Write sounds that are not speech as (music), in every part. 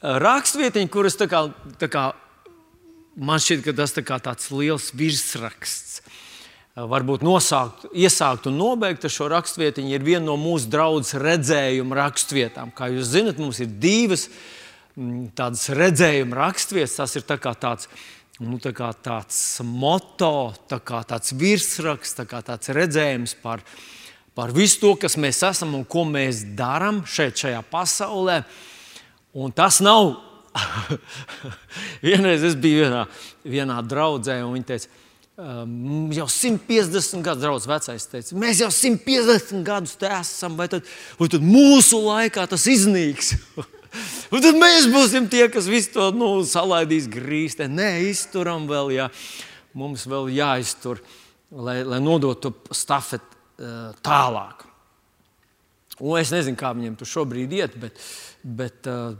rakstvietiņa, kuras tā kā, tā kā man šķiet, ka tas tā tāds liels virsraksts. Varbūt nosaukt, iesākt un nobeigt šo rakstvietiņu ir viena no mūsu draudzes redzējuma rakstvietām. Kā jūs zinat, mums ir divas mm, tādas redzējuma rakstvietas. Tas ir tā tāds, nu, tā tāds moto, tā tāds virsraksts, tā tāds redzējums par, par visu to, kas mēs esam un ko mēs darām šeit, šajā pasaulē. Un tas nav (laughs) Vienreiz es biju vienā, vienā draudzē, un viņi teica, Um, jau 150 gadus draugs vecais teica, mēs jau 150 gadus te esam, vai tad, vai tad mūsu laikā tas iznīks? (laughs) un tad mēs būsim tie, kas visu to nu, salaidīs grīstē. Nē, izturam vēl, jā. mums vēl jāiztur, lai, lai nodotu stafeti uh, tālāk. Un es nezinu, kā viņiem tur šobrīd iet, bet, bet uh,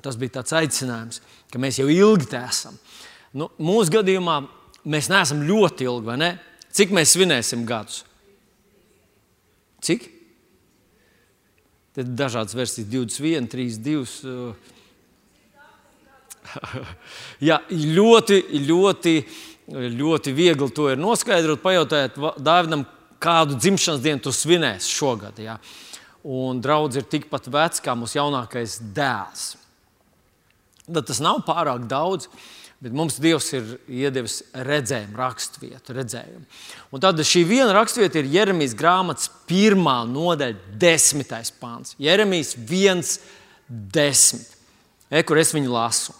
tas bija tāds aicinājums, ka mēs jau ilgi te esam. Nu, mūsu gadījumā mēs neesam ļoti ilgi, vai ne? Cik mēs svinēsim gadus? Cik? Tad ir dažādas versijas, 21, 32. (laughs) Jā, ļoti, ļoti, ļoti viegli to ir noskaidrot. Pajautājiet Dāvidam, kādu dzimšanas dienu tu svinēsi šogad. Jā un draugs ir tikpat vecs kā mūsu jaunākais dēls. Tad tas nav pārāk daudz, bet mums Dievs ir iedevis redzējumu, raksturvietu, redzējumu. Un tad šī viena raksturvieta ir Jeremijas grāmatas pirmā nodaļa, desmitais pāns. Jeremijas viens, desmit, e, kur es viņu lasu.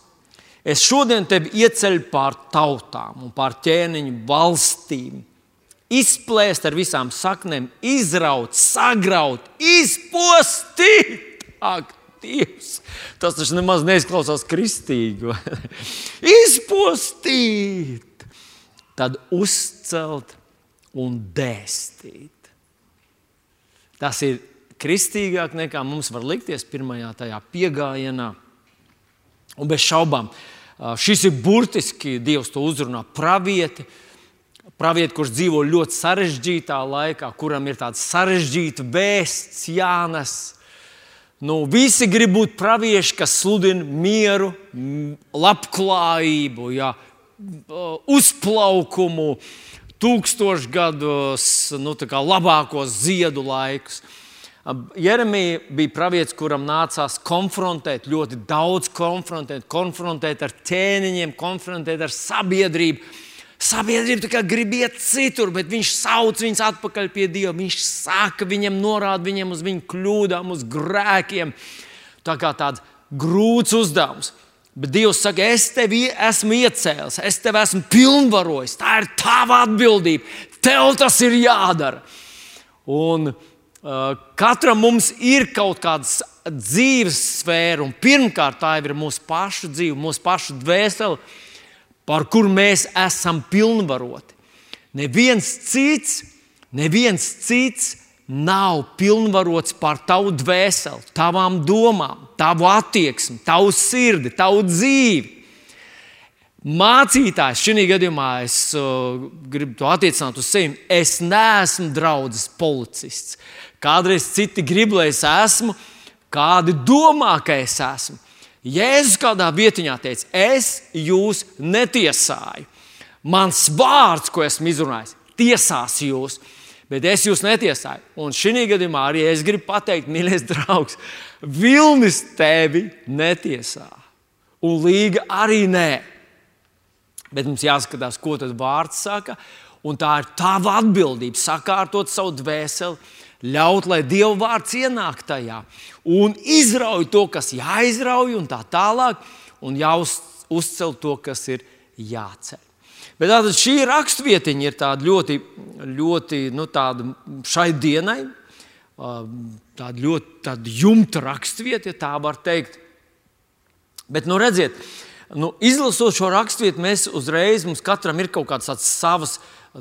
Es šodien tevi ieceļu pār tautām un pār ķēniņu valstīm izplēst ar visām saknēm, izraut, sagraut, izpostīt. Ak, Dievs, tas taču nemaz neizklausās kristīgi. (laughs) izpostīt, tad uzcelt un dēstīt. Tas ir kristīgāk nekā mums var likties pirmajā tajā piegājienā. Un bez šaubām, šis ir burtiski Dievs to uzrunā pravieti Pravieti, kurš dzīvo ļoti sarežģītā laikā, kuram ir tāds sarežģīts vēsts, jānes. Nu, visi grib būt pravieši, kas sludina mieru, labklājību, jā, uzplaukumu, tūkstošgados, nu, labākos ziedu laikus. Jeremija bija pravietis, kuram nācās konfrontēt, ļoti daudz konfrontēt, konfrontēt ar ķēniņiem, konfrontēt ar sabiedrību Sabiedrība grib iet citur, bet viņš sauc viņus atpakaļ pie Dieva. Viņš saka viņiem, norāda viņiem uz viņu kļūdām, uz grēkiem. Tā kā tāds grūts uzdevums. Bet Dievs saka, es tevi esmu iecēlis, es tevi esmu pilnvarojis. Tā ir tava atbildība. Tev tas ir jādara. Un uh, katram mums ir kaut kāda dzīves sfēra, un pirmkārt tā ir mūsu pašu dzīve, mūsu pašu dvēsele par kur mēs esam pilnvaroti. Neviens cits, neviens cits nav pilnvarots pār tavu dvēseli, tavām domām, tavu attieksmi, tavu sirdi, tavu dzīvi. Mācītājs šajā gadījumā es uh, gribu to attiecināt uz sevi. Es neesmu draugs policists. Kādreiz citi grib, lai es esmu, kādi domā, ka es esmu. Jēzus kādā vietiņā teica, es jūs netiesāju. Mans vārds, ko esmu izrunājis, tiesās jūs, bet es jūs netiesāju. Un šī gadījumā arī es gribu pateikt, mīļais draugs, Vilnis tevi netiesā. Un līga arī nē. Bet mums jāskatās, ko tas vārds saka. Un tā ir tava atbildība sakārtot savu dvēseli, ļaut, lai Dieva vārds ienāk tajā un izrauj to, kas jāizrauj, un tā tālāk, un jāuzcel to, kas ir jāceļ. Bet tātad šī raksturvietiņa ir ļoti, ļoti nu, šai dienai, tāda ļoti tāda jumta raksturvieta, ja tā var teikt. Bet, nu, redziet, nu, izlasot šo raksturvietu, mēs uzreiz, mums katram ir kaut kādas savas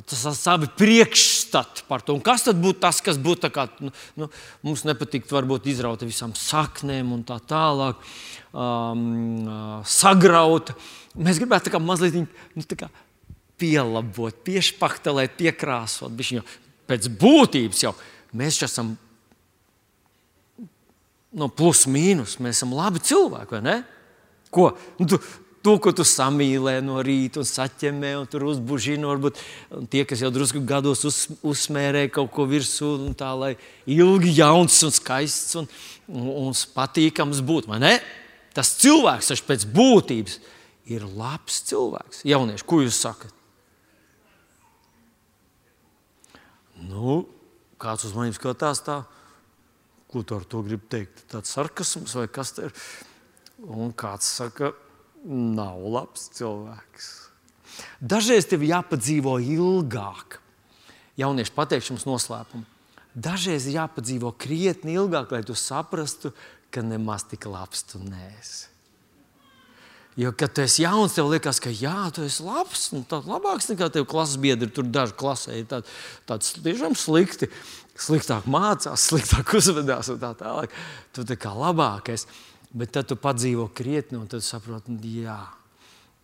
savi priekšstati par to. Un kas tad būtu tas, kas būtu kā, nu, nu, mums nepatīk, varbūt izrauta visām saknēm un tā tālāk, um, sagrauta. Mēs gribētu kā mazliet nu, kā pielabot, piešpaktelēt, piekrāsot. Jau pēc būtības jau mēs esam no plus mīnus, mēs esam labi cilvēki, vai ne? Ko? Nu, tu, to, ko tu samīlē no rīta un saķemē, un tur uzbužina. Varbūt tie, kas jau drusku gados uz, uzsmērē kaut ko virsū, tā lai ilgi jauns un skaists un, un, un patīkams būtu. Tas cilvēks taču pēc būtības ir labs cilvēks. Jaunieši, ko jūs sakat? Nu, kāds uz manis skatās tā, ko tu ar to gribi teikt? Tāds sarkasms vai kas tas ir? Un kāds saka, nav labs cilvēks. Dažreiz tev jāpadzīvo ilgāk. Jaunieši pateikšu jums noslēpumu. Dažreiz ir jāpadzīvo krietni ilgāk, lai tu saprastu, ka nemaz tik labs tu neesi. Jo, kad tu esi jauns, tev liekas, ka jā, tu esi labs, nu, tāds labāks nekā tev klases biedri. Tur daži klasē ir tādi tād tiešām slikti, sliktāk mācās, sliktāk uzvedās un tā tālāk. Tu tā kā labākais. Bet tad tu padzīvo krietni, un tad saproti, jā,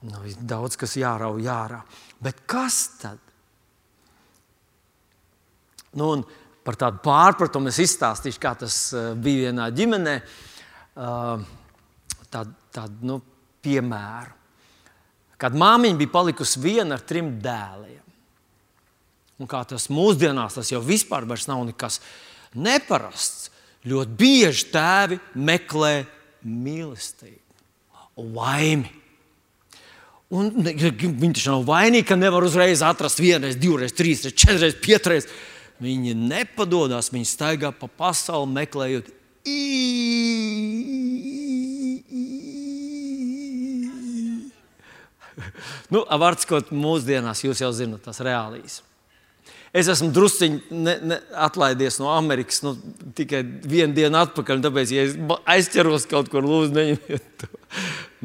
nu, daudz kas jārauj ārā. Bet kas tad? Nu, par tādu pārpratumu es izstāstīšu, kā tas uh, bija vienā ģimenē. Uh, tād, tād, nu, piemēru. Kad māmiņa bija palikusi viena ar trim dēliem. Un kā tas mūsdienās, tas jau vispār nav nekas neparasts. Ļoti bieži tēvi meklē mīlestību, laimi. Un viņi taču nav vainīgi, ka nevar uzreiz atrast vienreiz, divreiz, trīsreiz, četrreiz, piecreiz. Viņi nepadodas, viņi staigā pa pasauli meklējot nu, Vārtskot, mūsdienās jūs jau zinat tās reālijas. Es esmu druskuļi atlaidies no Amerikas nu, tikai vienu dienu atpakaļ. Tāpēc, ja es aizķeros kaut kur, lūdzu, neņemiet to.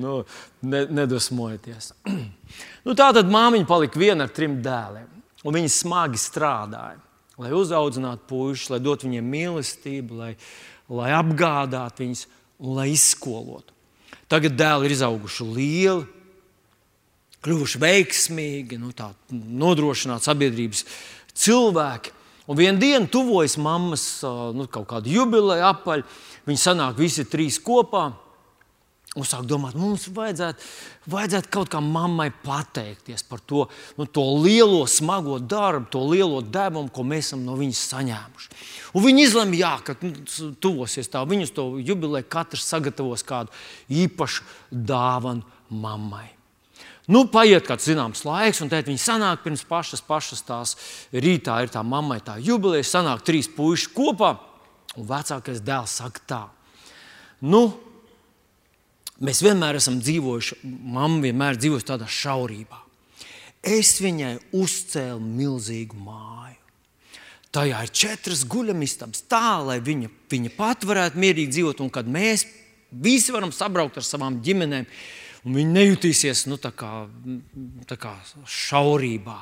Nu, ne, nedusmojieties. (clears throat) nu, tā tad māmiņa palika viena ar trim dēliem. Viņi smagi strādāja, lai uzaudzinātu puikas, lai dotu viņiem mīlestību, lai, lai apgādātu viņus un lai izskolotu. Tagad dēli ir izauguši lieli, kļuvuši veiksmīgi, nu, nodrošināt sabiedrības cilvēki. Un vienā dienā tuvojas mammas nu, kaut kāda jubileja apaļ. Viņi sanāk visi trīs kopā. Un sāk domāt, mums vajadzētu, vajadzētu kaut kā mammai pateikties par to, nu, to lielo, smago darbu, to lielo devumu, ko mēs esam no viņas saņēmuši. Un viņi izlemj, jā, ka nu, tuvosies tā, viņus to jubileju, katrs sagatavos kādu īpašu dāvanu mammai. Nu, paiet kāds zināms laiks, un tad viņi sanāk pirms pašas, pašas tās rītā, ir tā mammai tā jubileja, sanāk trīs puiši kopā, un vecākais dēls saka tā. Nu, mēs vienmēr esam dzīvojuši, mamma vienmēr dzīvojusi tādā šaurībā. Es viņai uzcēlu milzīgu māju. Tajā ir četras guļamistabas, tā lai viņa, viņa pat varētu mierīgi dzīvot, un kad mēs visi varam sabraukt ar savām ģimenēm, un viņi nejutīsies nu, tā kā, tā kā šaurībā.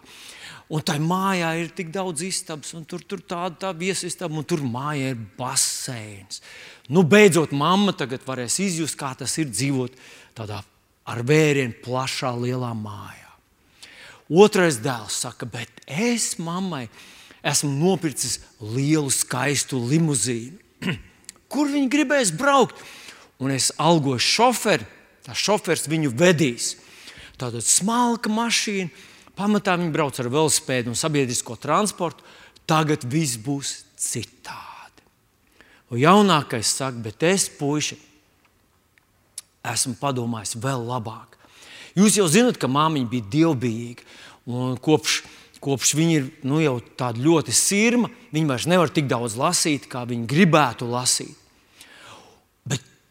Un tai mājā ir tik daudz istabas, un tur ir tāda tā viesistaba, un tur mājā ir baseins. Nu, beidzot, mamma tagad varēs izjust, kā tas ir dzīvot tādā ar vērienu plašā, lielā mājā. Otrais dēls saka, bet es mammai esmu nopircis lielu, skaistu limuzīnu. (clears throat) Kur viņi gribēs braukt? Un es algoju šoferi Tā šofers viņu vedīs. Tāda smalka mašīna, pamatā viņi brauc ar velospēdu un sabiedrisko transportu. Tagad viss būs citādi. Un jaunākais saka, bet es, puiši, esmu padomājis vēl labāk. Jūs jau zinat, ka māmiņa bija dievbijīga. Kopš, kopš viņa ir nu, jau tāda ļoti sirma, viņa vairs nevar tik daudz lasīt, kā viņa gribētu lasīt.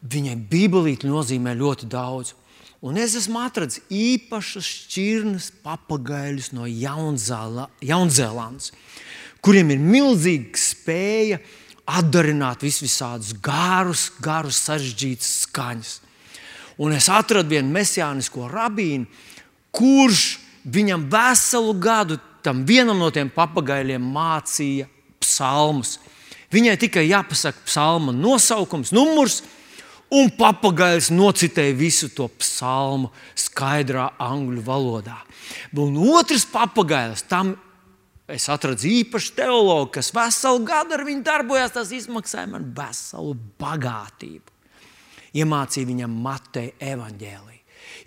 Viņai Bībelīte nozīmē ļoti daudz. Un es esmu atradzis īpašas šķirnes papagaļus no Jaunzēlandes, kuriem ir milzīga spēja atdarināt visādus garus, garus, sarežģītus skaņas. Un es atradu vienu mesijānisko rabīnu, kurš viņam veselu gadu tam vienam no tiem papagaļiem mācīja psalmus. Viņai tikai jāpasaka psalma nosaukums, numurs, Un papagailis nocitēja visu to psalmu skaidrā angļu valodā. Un otrs papagailis tam es atradu īpašu teologu, kas veselu gadu ar viņu darbojās. Tas izmaksāja man veselu bagātību. iemācīja viņam Mateja evaņģēliju.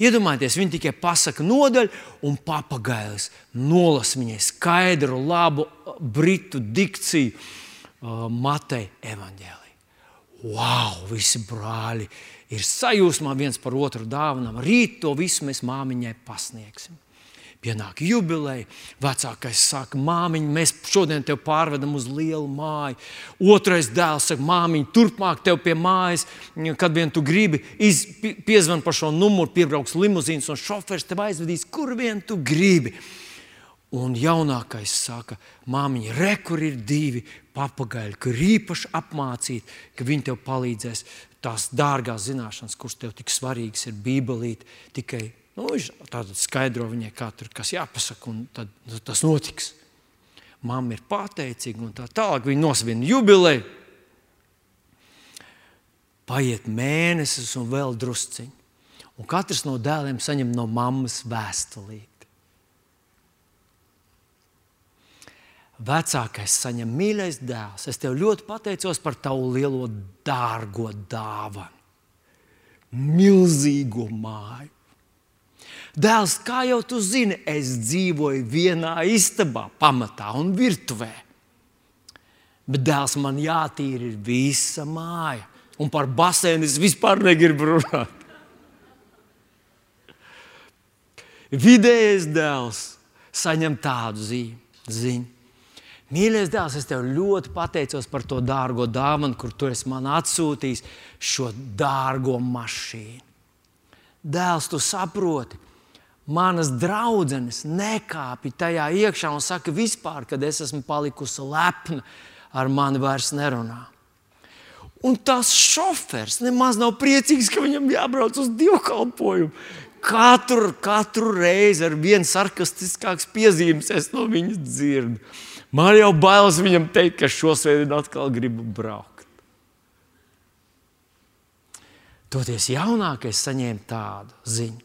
Iedomājieties, viņi tikai pasaka nodaļu, un papagailis nolasa viņai skaidru, labu britu dikciju uh, Mateja evaņģēliju. Wow, visi brāļi ir sajūsmā viens par otru dāvanām. Rīt to visu mēs māmiņai pasniegsim. Pienāk jubileja, vecākais saka, māmiņa, mēs šodien te pārvedam uz lielu māju. Otrais dēls saka, māmiņa, turpmāk tev pie mājas, kad vien tu gribi, iz, piezvan par šo numuru, piebrauks limuzīns un šofers tev aizvedīs, kur vien tu gribi. Un jaunākais saka, māmiņa, re, kur ir divi papagaļi, kur ir īpaši apmācīti, ka viņi tev palīdzēs tās dārgās zināšanas, kuras tev tik svarīgas ir Bībelīt, tikai nu, tātad skaidro viņai, kā tur kas jāpasaka, un tad nu, tas notiks. Māma ir pateicīga, un tā tālāk viņa nosvina jubileju. Paiet mēnesis un vēl drusciņi. Un katrs no dēliem saņem no mammas vēstulīti. Vecākais saņem mīļais dēls. Es tev ļoti pateicos par tavu lielo, dārgo dāvanu, milzīgo māju. Dēls, kā jau tu zini, es dzīvoju vienā istabā, pamatā un virtuvē. Bet dēls man jātīra visa māja. Un par basēnu es vispār negribu runāt. Vidējais dēls saņem tādu ziņu. Mīļais dēls, es tev ļoti pateicos par to dārgo dāvanu, kur tu esi man atsūtījis šo dārgo mašīnu. Dēls, tu saproti, manas draudzenes nekāpja tajā iekšā un saka, vispār, kad es esmu palikusi lepna, ar mani vairs nerunā. Un tas šofers nemaz nav priecīgs, ka viņam jābrauc uz dievkalpojumu. Katru, katru reizi ar vienu sarkastiskāks piezīmes es no viņas dzirdu. Man jau bailes viņam teikt, ka šo svētdienu atkal gribu braukt. Toties jaunākais saņēma tādu ziņu.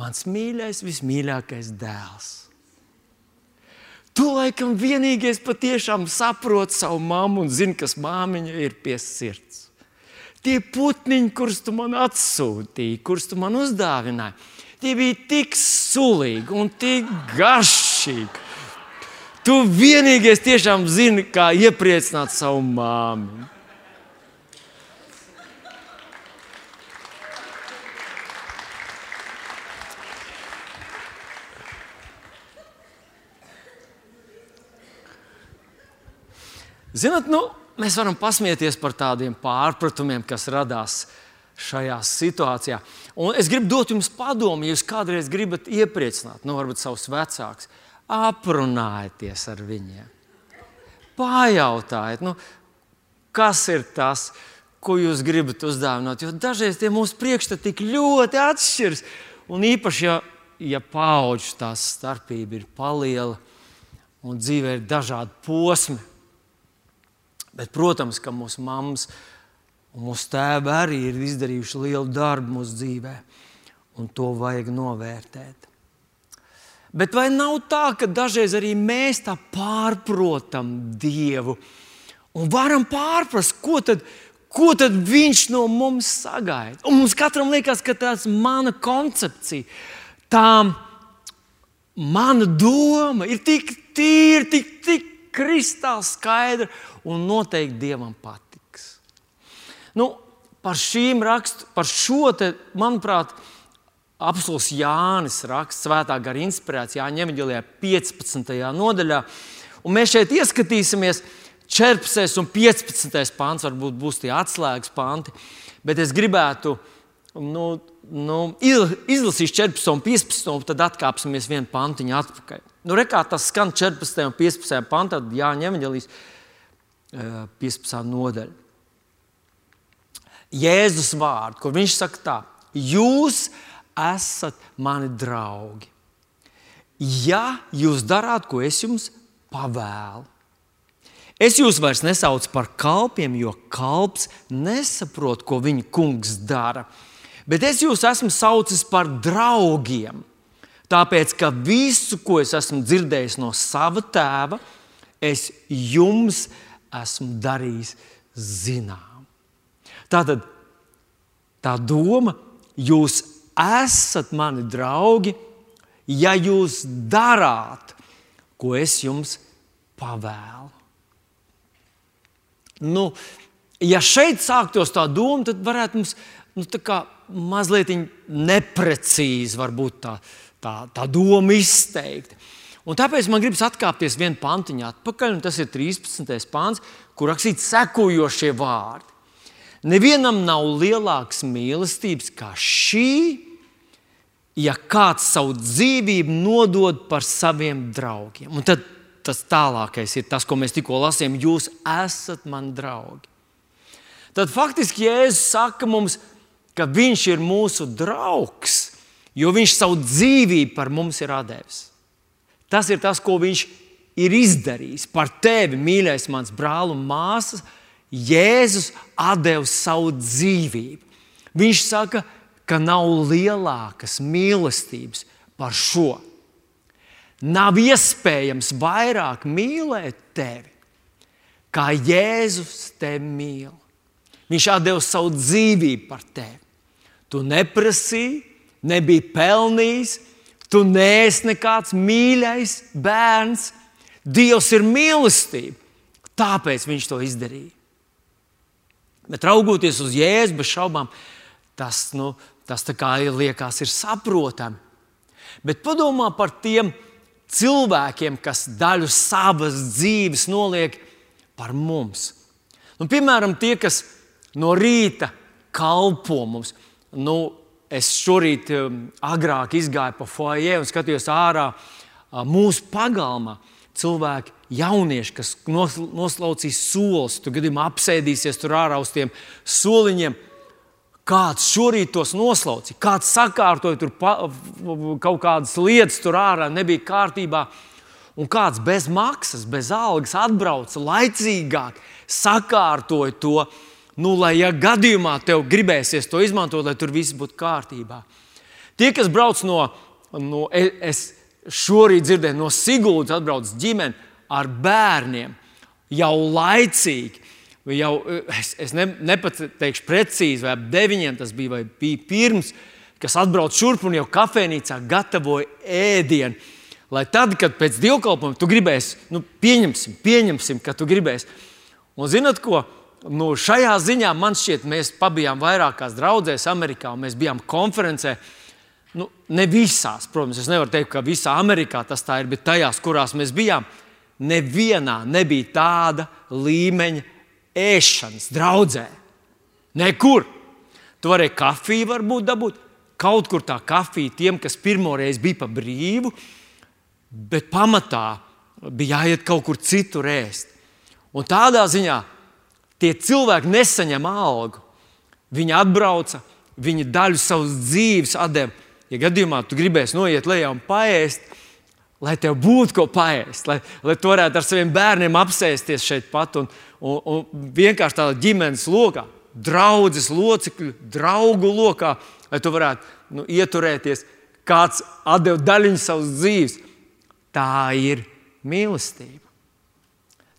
Mans mīļais, vismīļākais dēls. Tu laikam vienīgais patiešām saproti savu mammu un zini, kas māmiņa ir pie sirds. Tie putniņi, kurus tu man atsūtīji, kurus tu man uzdāvināji, tie bija tik sulīgi un tik garšīgi Tu vienīgais tiešām zini, kā iepriecināt savu māmu. Zināt, nu, mēs varam pasmieties par tādiem pārpratumiem, kas radās šajā situācijā. Un es gribu dot jums padomu, ja jūs kādreiz gribat iepriecināt, nu, varbūt savus vecākus aprunājieties ar viņiem. Pājautājiet, nu, kas ir tas, ko jūs gribat uzdāvināt. Jo dažreiz tie mūsu priekšstati tik ļoti atšķiras. Un īpaši, ja, ja paudžu tās starpība ir paliela un dzīvē ir dažādi posmi. Bet, protams, ka mūsu mammas un mūsu tēvi arī ir izdarījuši lielu darbu mūsu dzīvē, un to vajag novērtēt. Bet vai nav tā, ka dažreiz arī mēs tā pārprotam Dievu un varam pārprast, ko tad, ko tad Viņš no mums sagaida? Un mums katram liekas, ka tas ir mana koncepcija. Tā mana doma ir tik tīra, tik, tik kristāli skaidra un noteikti Dievam patiks. Nu, par rakstu, par šo te, manuprāt, Apsolus Jānis raksta svētā gara inspirēts Jāņa Evanģelijā 15. nodaļā. Un mēs šeit ieskatīsimies 14. un 15. pāns, varbūt būs tie atslēgas panti. Bet es gribētu nu, nu, izlasīt 14. un 15. un tad atkāpsimies vienu pantiņu atpakaļ. Nu, rekā tas skan 14. un 15. pantā, tad Jāņa Evanģelijas 15. nodaļa. Jēzus vārdu, kur viņš saka tā, jūs esat esat mani draugi. Ja jūs darāt, ko es jums pavēlu, es jūs vairs nesaucu par kalpiem, jo kalps nesaprot, ko viņa kungs dara. Bet es jūs esmu saucis par draugiem. Tāpēc, ka visu, ko es esmu dzirdējis no sava tēva, es jums esmu darījis zinām. Tātad tā doma, jūs esat mani draugi, ja jūs darāt, ko es jums pavēlu. Nu, ja šeit sāktos tā doma, tad varētu mums nu, mazliet neprecīzi tā, tā, tā doma izteikt. Un tāpēc man gribas atkāpties vienu pantiņu atpakaļ, un tas ir 13. pāns, kur rakstīts sekojošie vārdi. Nevienam nav lielāks mīlestības kā šī, ja kāds savu dzīvību nodod par saviem draugiem. Un tad tas tālākais ir tas, ko mēs tikko lasījām. Jūs esat mani draugi. Tad faktiski Jēzus saka mums, ka Viņš ir mūsu draugs, jo Viņš savu dzīvību par mums ir devis. Tas ir tas, ko Viņš ir izdarījis par tevi, mīļais mans brāl un māsas. Jēzus deva savu dzīvību. Viņš saka, ka nav lielākas mīlestības par šo. Nav iespējams vairāk mīlēt tevi, kā Jēzus tevi mīl. Viņš deva savu dzīvību par tevi. Tu neprasīji, nebija pelnījis, tu neesi nekāds mīļais bērns. Dievs ir mīlestība, tāpēc viņš to izdarīja. Bet raugoties uz Jēzu, bez šaubām, tas, nu, tas ir, liekas, ir saprotami. Bet padomā par tiem cilvēkiem, kas daļu savas dzīves noliek par mums. Nu, piemēram, tie, kas no rīta kalpo mums. Nu, es šorīt um, agrāk izgāju pa foyer un skatījos ārā uh, mūsu pagalmā. Cilvēki jaunieši, kas noslaucīs solis, tu gadījumā apsēdīsies tur ārā uz tiem soliņiem. Kāds šorīt tos noslaucīja, kāds sakārtoja tur pa, kaut kādas lietas, tur ārā nebija kārtībā. Un kāds bez maksas, bez algas atbrauca laicīgāk, sakārtoja to, nu, lai, ja gadījumā tev gribēsies to izmantot, lai tur viss būtu kārtībā. Tie, kas brauc no, no es šorīt dzirdēju, no Sigūdas atbrauc ģimene, ar bērniem jau laicīgi. Jau, es es ne, nepateikšu precīzi, vai ap deviņiem tas bija, vai bija pirms, kas atbrauc šurp un jau kafejnīcā gatavoja ēdienu. Lai tad, kad pēc dievkalpojuma tu gribēsi, nu, pieņemsim, pieņemsim, ka tu gribēsi. Un zinot, ko? Nu, šajā ziņā man šķiet, mēs bijām vairākās draudzēs Amerikā, un mēs bijām konferencē. Nu, ne visās, protams, es nevaru teikt, ka visā Amerikā tas tā ir, bet tajās, kurās mēs bijām, nevienā nebija tāda līmeņa ēšanas draudzē. Nekur. Tu vari kafiju varbūt dabūt. Kaut kur tā kafija tiem, kas pirmoreiz bija pa brīvu, bet pamatā bija jāiet kaut kur citur ēst. Un tādā ziņā tie cilvēki nesaņem algu. Viņi atbrauca, viņi daļu savas dzīves deva. Ja gadījumā tu gribēsi noiet lejā un paēst, lai tev būtu ko paēst, lai, lai tu varētu ar saviem bērniem apsēsties šeit pat un, un, un vienkārši tādā ģimenes lokā, draudzes locekļu, draugu lokā, lai tu varētu nu, ieturēties, kāds atdeva daļiņu savas dzīves. Tā ir mīlestība.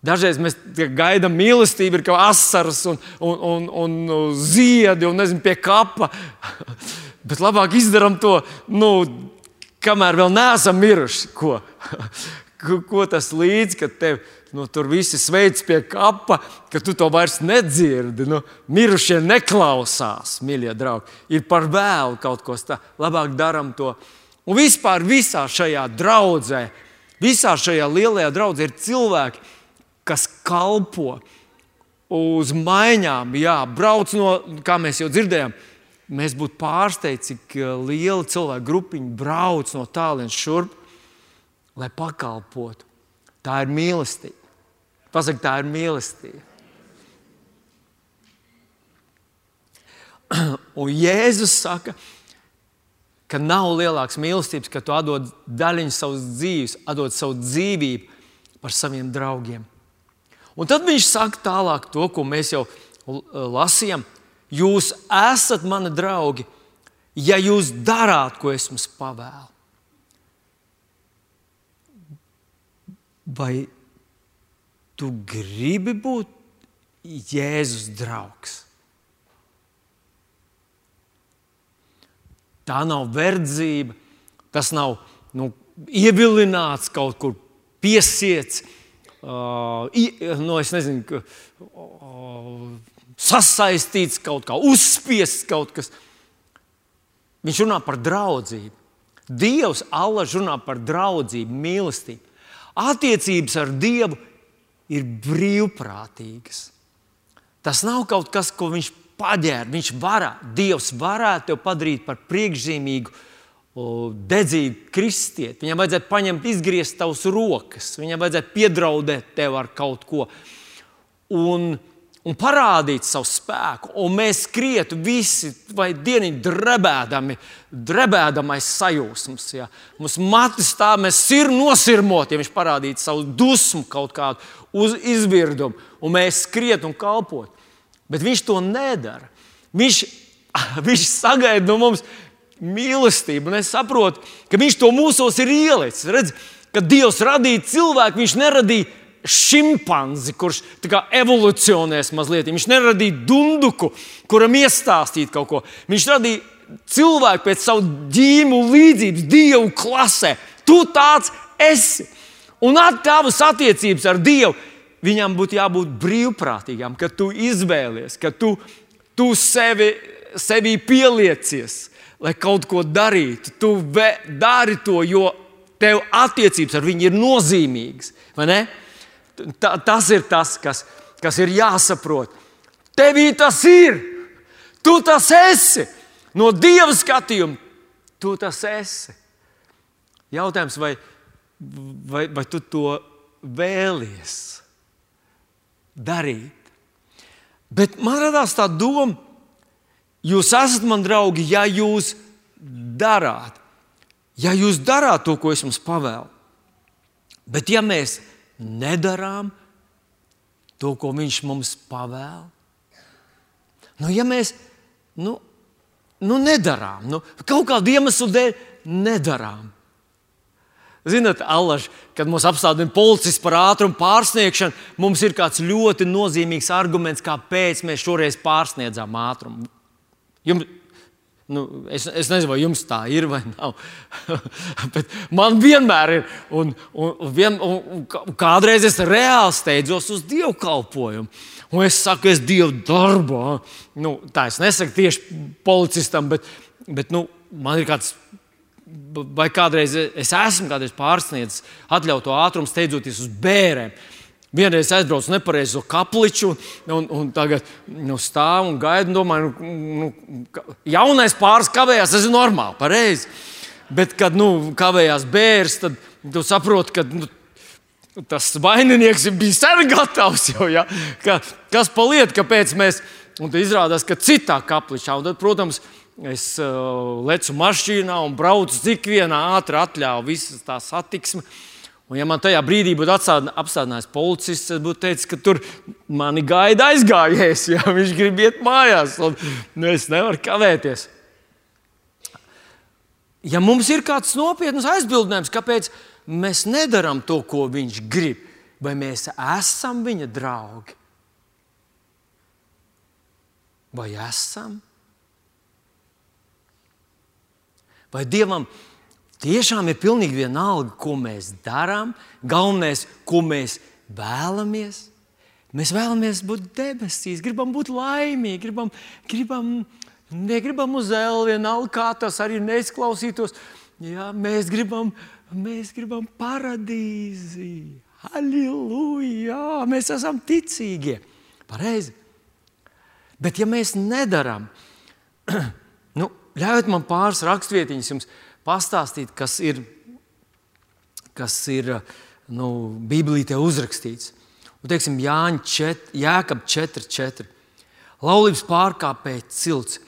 Dažreiz mēs gaidām mīlestību, ir kā asaras un, un, un, un ziedi un nezinu, pie kapa. (laughs) Bet labāk izdarām to nu, kamēr vēl neesam miruši. Ko, (laughs) ko tas līdz, kad tev nu, tur visi sveic pie kapa, ka tu to vairs nedzirdi. Nu, mirušie neklausās, mīļie draugi. Ir par vēlu kaut ko tādu. Labāk darām to. Un vispār visā šajā draudzē, visā šajā lielajā draudzē ir cilvēki, kas kalpo uz maiņām, jā, brauc no, kā mēs jau dzirdējām, Mēs būtu pārsteigti, cik eh, liela cilvēku grupiņa brauc no tālienes šurp, lai pakalpotu. Tā ir mīlestība. Pasaka, tā ir mīlestība. (clears throat) Un Jēzus saka, ka nav lielākas mīlestības, ka tu atdod daļiņu savas dzīves, atdod savu dzīvību par saviem draugiem. Un tad viņš saka tālāk to, ko mēs jau lasījām. Jūs esat mani draugi, ja jūs darāt, ko es jums pavēlu. Vai tu gribi būt Jēzus draugs? tā nav verdzība, tas nav nu, ievilināts kaut kur piesiets. Uh, nu, es nezinu, ka, uh, sasaistīts kaut kā, uzspiests kaut kas. Viņš runā par draudzību. Dievs allaž runā par draudzību, mīlestību. Attiecības ar Dievu ir brīvprātīgas. Tas nav kaut kas, ko viņš paģēra. Viņš varētu, Dievs varētu tevi padarīt par priekšzīmīgu, dedzīgu kristieti. Viņam vajadzētu paņemt, izgriezt tavas rokas, viņam vajadzētu piedraudēt tev ar kaut ko. Un, un parādīt savu spēku, un mēs skrietu visi, vai dieniņi drebēdami, drebēdamais sajūsmas. Ja. Mums mati stāv, mēs ir nosirmoti, ja viņš parādītu savu dusmu, kaut kādu uz izvirdumu, un mēs skrietu un kalpotu. Bet viņš to nedara. Viņš, (laughs) viņš sagaida no mums mīlestību, un es saprotu, ka viņš to mūsos ir ielicis. Redz, kad Dievs radīja cilvēku, viņš neradīja šimpanzi, kurš evolūcionēs mazliet. Viņš neradīja dunduku, kuram iestāstīt kaut ko. Viņš radīja cilvēku pēc savu ģīmu līdzības, dievu klasē. Tu tāds esi. Un tavas attiecības ar Dievu, viņam būtu jābūt brīvprātīgām, ka tu izvēlies, ka tu, tu sevi, sevi pieliecies, lai kaut ko darītu. Tu dari to, jo tev attiecības ar viņu ir nozīmīgas. Ta, tas ir tas, kas, kas ir jāsaprot. Tevī tas ir. Tu tas esi. No Dieva skatījuma, tu tas esi. Jautājums, vai, vai, vai tu to vēlies darīt? Bet man radās tā doma, jūs esat man draugi, ja jūs darāt, ja jūs darāt to, ko es jums pavēlu. Bet ja mēs nedarām to, ko Viņš mums pavēl? Nu, ja mēs nu, nu nedarām, nu, kaut kādu iemeslu dēļ nedarām. Ziniet, Allaž, kad mums apstādina policists par ātrumu pārsniegšanu, mums ir kāds ļoti nozīmīgs arguments, kāpēc mēs šoreiz pārsniedzām ātrumu. Jums, Nu, es, es nezinu, vai jums tā ir vai nav. (laughs) Man vienmēr ir. Un, un, vien, un, un kādreiz es reāli steidzos uz dievkalpojumu. Un es saku, es Dievu darbā. Nu, tā es nesaku tieši policistam, bet, bet nu, man ir kāds. Vai kādreiz es esmu kādreiz pārsniedzis atļautu ātrumu, steidzoties uz bērniem. Vienreiz aizbraucu nepareizo kapliču, un, un tagad nu, stāvu un gaidu. Domāju, nu, nu, jaunais pāris kavējās, tas ir normāli, pareizi. Bet, kad nu, kavējās bērns, tad tu saproti, ka nu, tas vaininieks bija sen gatavs. Jau, ja? ka, kas paliek, kāpēc mēs. Un tad izrādās, ka citā kapličā, un tad, protams, es uh, lecu mašīnā un braucu cik vienā ātrā atļauju visas tās satiksmes. Un, ja man tajā brīdī būtu apstādinājis policists, tad būtu teicis, ka tur mani gaida aizgājējis, (laughs) ja viņš grib iet mājās. Un, nu, es nevaru kavēties. Ja mums ir kāds nopietns aizbildinājums, kāpēc mēs nedarām to, ko viņš grib, vai mēs esam viņa draugi? Vai esam? Vai Dievam ir? Tiešām ir pilnīgi vienalga, ko mēs darām. Galvenais, ko mēs vēlamies. Mēs vēlamies būt debesīs, gribam būt laimīgi, gribam, gribam, negribam uz zēlu, vienalga kā tas arī neizklausītos. Jā, mēs, gribam, mēs gribam paradīzi. Halleluja! Mēs esam ticīgie. Pareizi. Bet, ja mēs nedarām, (clears throat) nu, ļaujiet man pāris rakstvietiņas jums pastāstīt, kas ir, kas ir nu, Bībelītē uzrakstīts. Un, teiksim, Jāņa 4, Jēkab 4.4. Laulības pārkāpēji cilts.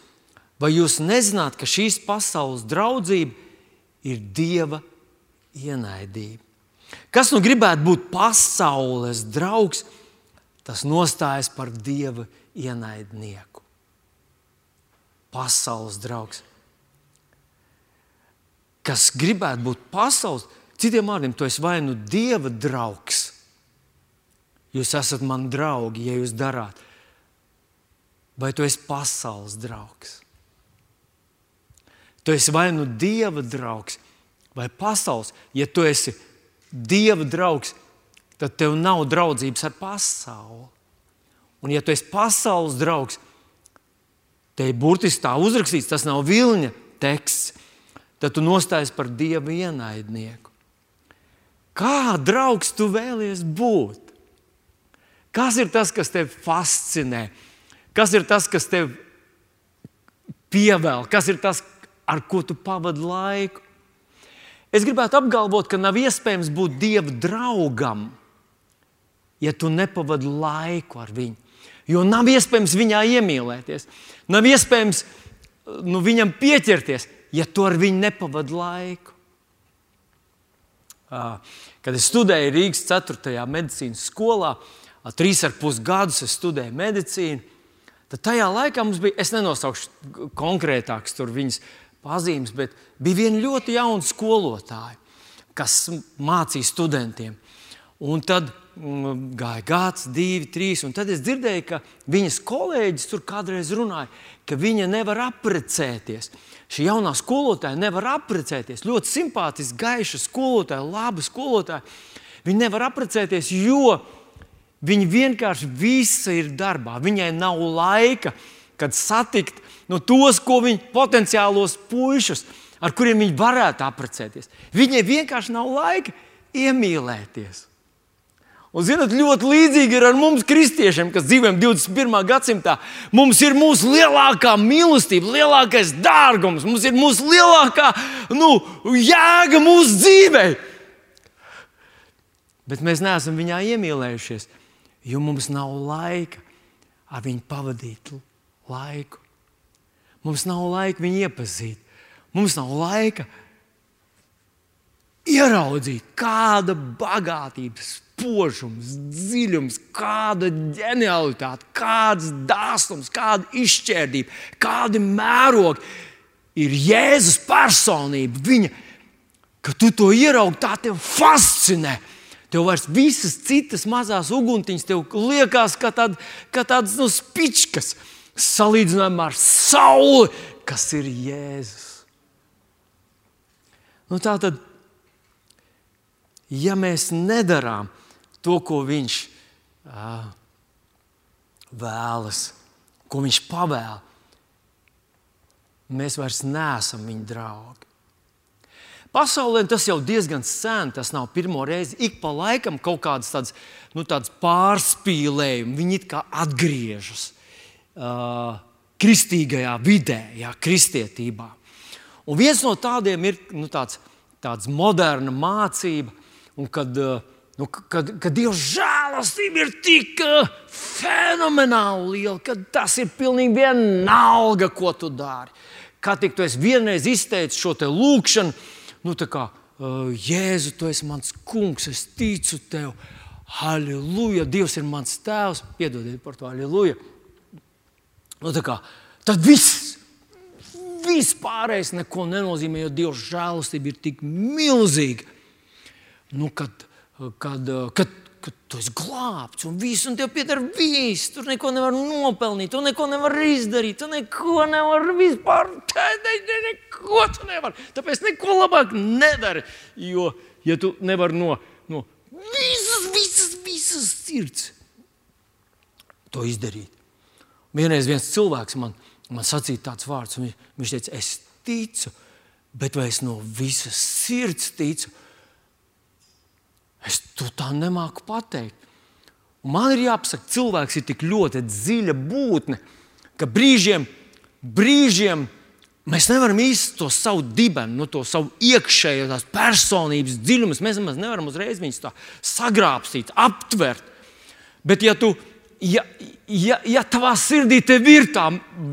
Vai jūs nezināt, ka šīs pasaules draudzība ir Dieva ienaidība? Kas nu gribētu būt pasaules draugs, tas nostājas par Dieva ienaidnieku. Pasaules draugs kas gribētu būt pasaules, citiem vārdiem, tu esi vai nu dieva draugs. Jūs esat mani draugi, ja jūs darāt, vai tu esi pasaules draugs. Tu esi vai nu dieva draugs, vai pasaules. Ja tu esi dieva draugs, tad tev nav draudzības ar pasauli. Un, ja tu esi pasaules draugs, te ir burtiski tā uzrakstīts, tas nav viļņa teksts, tad tu nostājies par dieva ienaidnieku. Kā draugs tu vēlies būt? Kas ir tas, kas tev fascinē? Kas ir tas, kas tev pievēl? Kas ir tas, ar ko tu pavadi laiku? Es gribētu apgalvot, ka nav iespējams būt dieva draugam, ja tu nepavadi laiku ar viņu. Jo nav iespējams viņā iemīlēties, nav iespējams nu, viņam pieķerties, ja tu ar viņu nepavadi laiku. Kad es studēju Rīgas 4. medicīnas skolā, trīs ar pus gadus es studēju medicīnu, tad tajā laikā mums bija, es nenosaukšu konkrētākas viņas pazīmes, bet bija viena ļoti jauna skolotāja, kas mācīja studentiem. Un tad mm, gāja gads, divi, trīs, tad es dzirdēju, ka viņas kolēģis tur kādreiz runāja, ka viņa nevar apprecēties. Šī jaunā skolotāja nevar apprecēties. Ļoti simpātiska, gaiša skolotāja, laba skolotāja. Viņa nevar apprecēties, jo viņa vienkārši visa ir darbā. Viņai nav laika, kad satikt no tos, ko viņa potenciālos puišus, ar kuriem viņa varētu apprecēties. Viņai vienkārši nav laika iemīlēties. Un, zinot, ļoti līdzīgi ir ar mums, kristiešiem, kas dzīvojam 21. gadsimtā. Mums ir mūsu lielākā mīlestība, lielākais dārgums, mums ir mūsu lielākā nu, jēga mūsu dzīvē. Bet mēs neesam viņā iemīlējušies, jo mums nav laika ar viņu pavadīt laiku. Mums nav laika viņu iepazīt. Mums nav laika ieraudzīt, kāda bagātība, spožums, dziļums, kāda ģenialitāte, kāds dāsnums, kāda izšķērdība, kādi mērogi ir Jēzus personība. Viņa, kad tu to ieraugi, tā tev fascinē. Tev vairs visas citas mazās uguntiņas, liekas, ka, tād, ka tādas nu, spičkas salīdzinājumā ar sauli, kas ir Jēzus. Nu, tā tad, ja mēs nedarām to, ko viņš uh, vēlas, ko viņš pavēl, mēs vairs neesam viņa draugi. Pasaulē tas jau diezgan sen, tas nav pirmo reizi. Ik pa laikam kaut kādas tādas, nu, tādas pārspīlējumi, viņi it kā atgriežas uh, kristīgajā vidē, jā, kristietībā. Un viens no tādiem ir nu, tāds, tāds moderna mācība, kad, uh, nu, kad, kad Dieva žēlastība ir tik uh, fenomenāli liela, ka tas ir pilnīgi vienalga, ko tu dari. Kā tik tu vienreiz izteici šo lūgšanu, nu, kā, uh, Jēzu, tu esi mans kungs, es ticu tev. Halleluja, Dievs ir mans tēvs. Piedodiet par to, halleluja. Nu, kā, tad viss, viss pārējais neko nenozīmē, jo Dieva žēlastība ir tik milzīga. Nu, kad, kad, kad ka tu esi glābts un viss, un tev pieder viss. Tur neko nevar nopelnīt, tu neko nevar izdarīt, tu neko nevar vispār tādēt, neko tu nevari. Tāpēc neko labāk nedari. Jo, ja tu nevari no, no visas, visas, visas sirds to izdarīt. Vienreiz viens cilvēks man, man sacīja tāds vārds, un viņš teica, es ticu, bet vai es no visas sirds ticu? Es to tā nemāku pateikt. Un man ir jāpasaka, cilvēks ir tik ļoti dziļa būtne, ka brīžiem, brīžiem mēs nevaram īsti to savu dibenu, no to savu iekšējo personības dziļumu. Mēs nemaz nevaram uzreiz viņus sagrābstīt, aptvert. Bet, ja tu ja, ja, ja tavā sirdī ir tā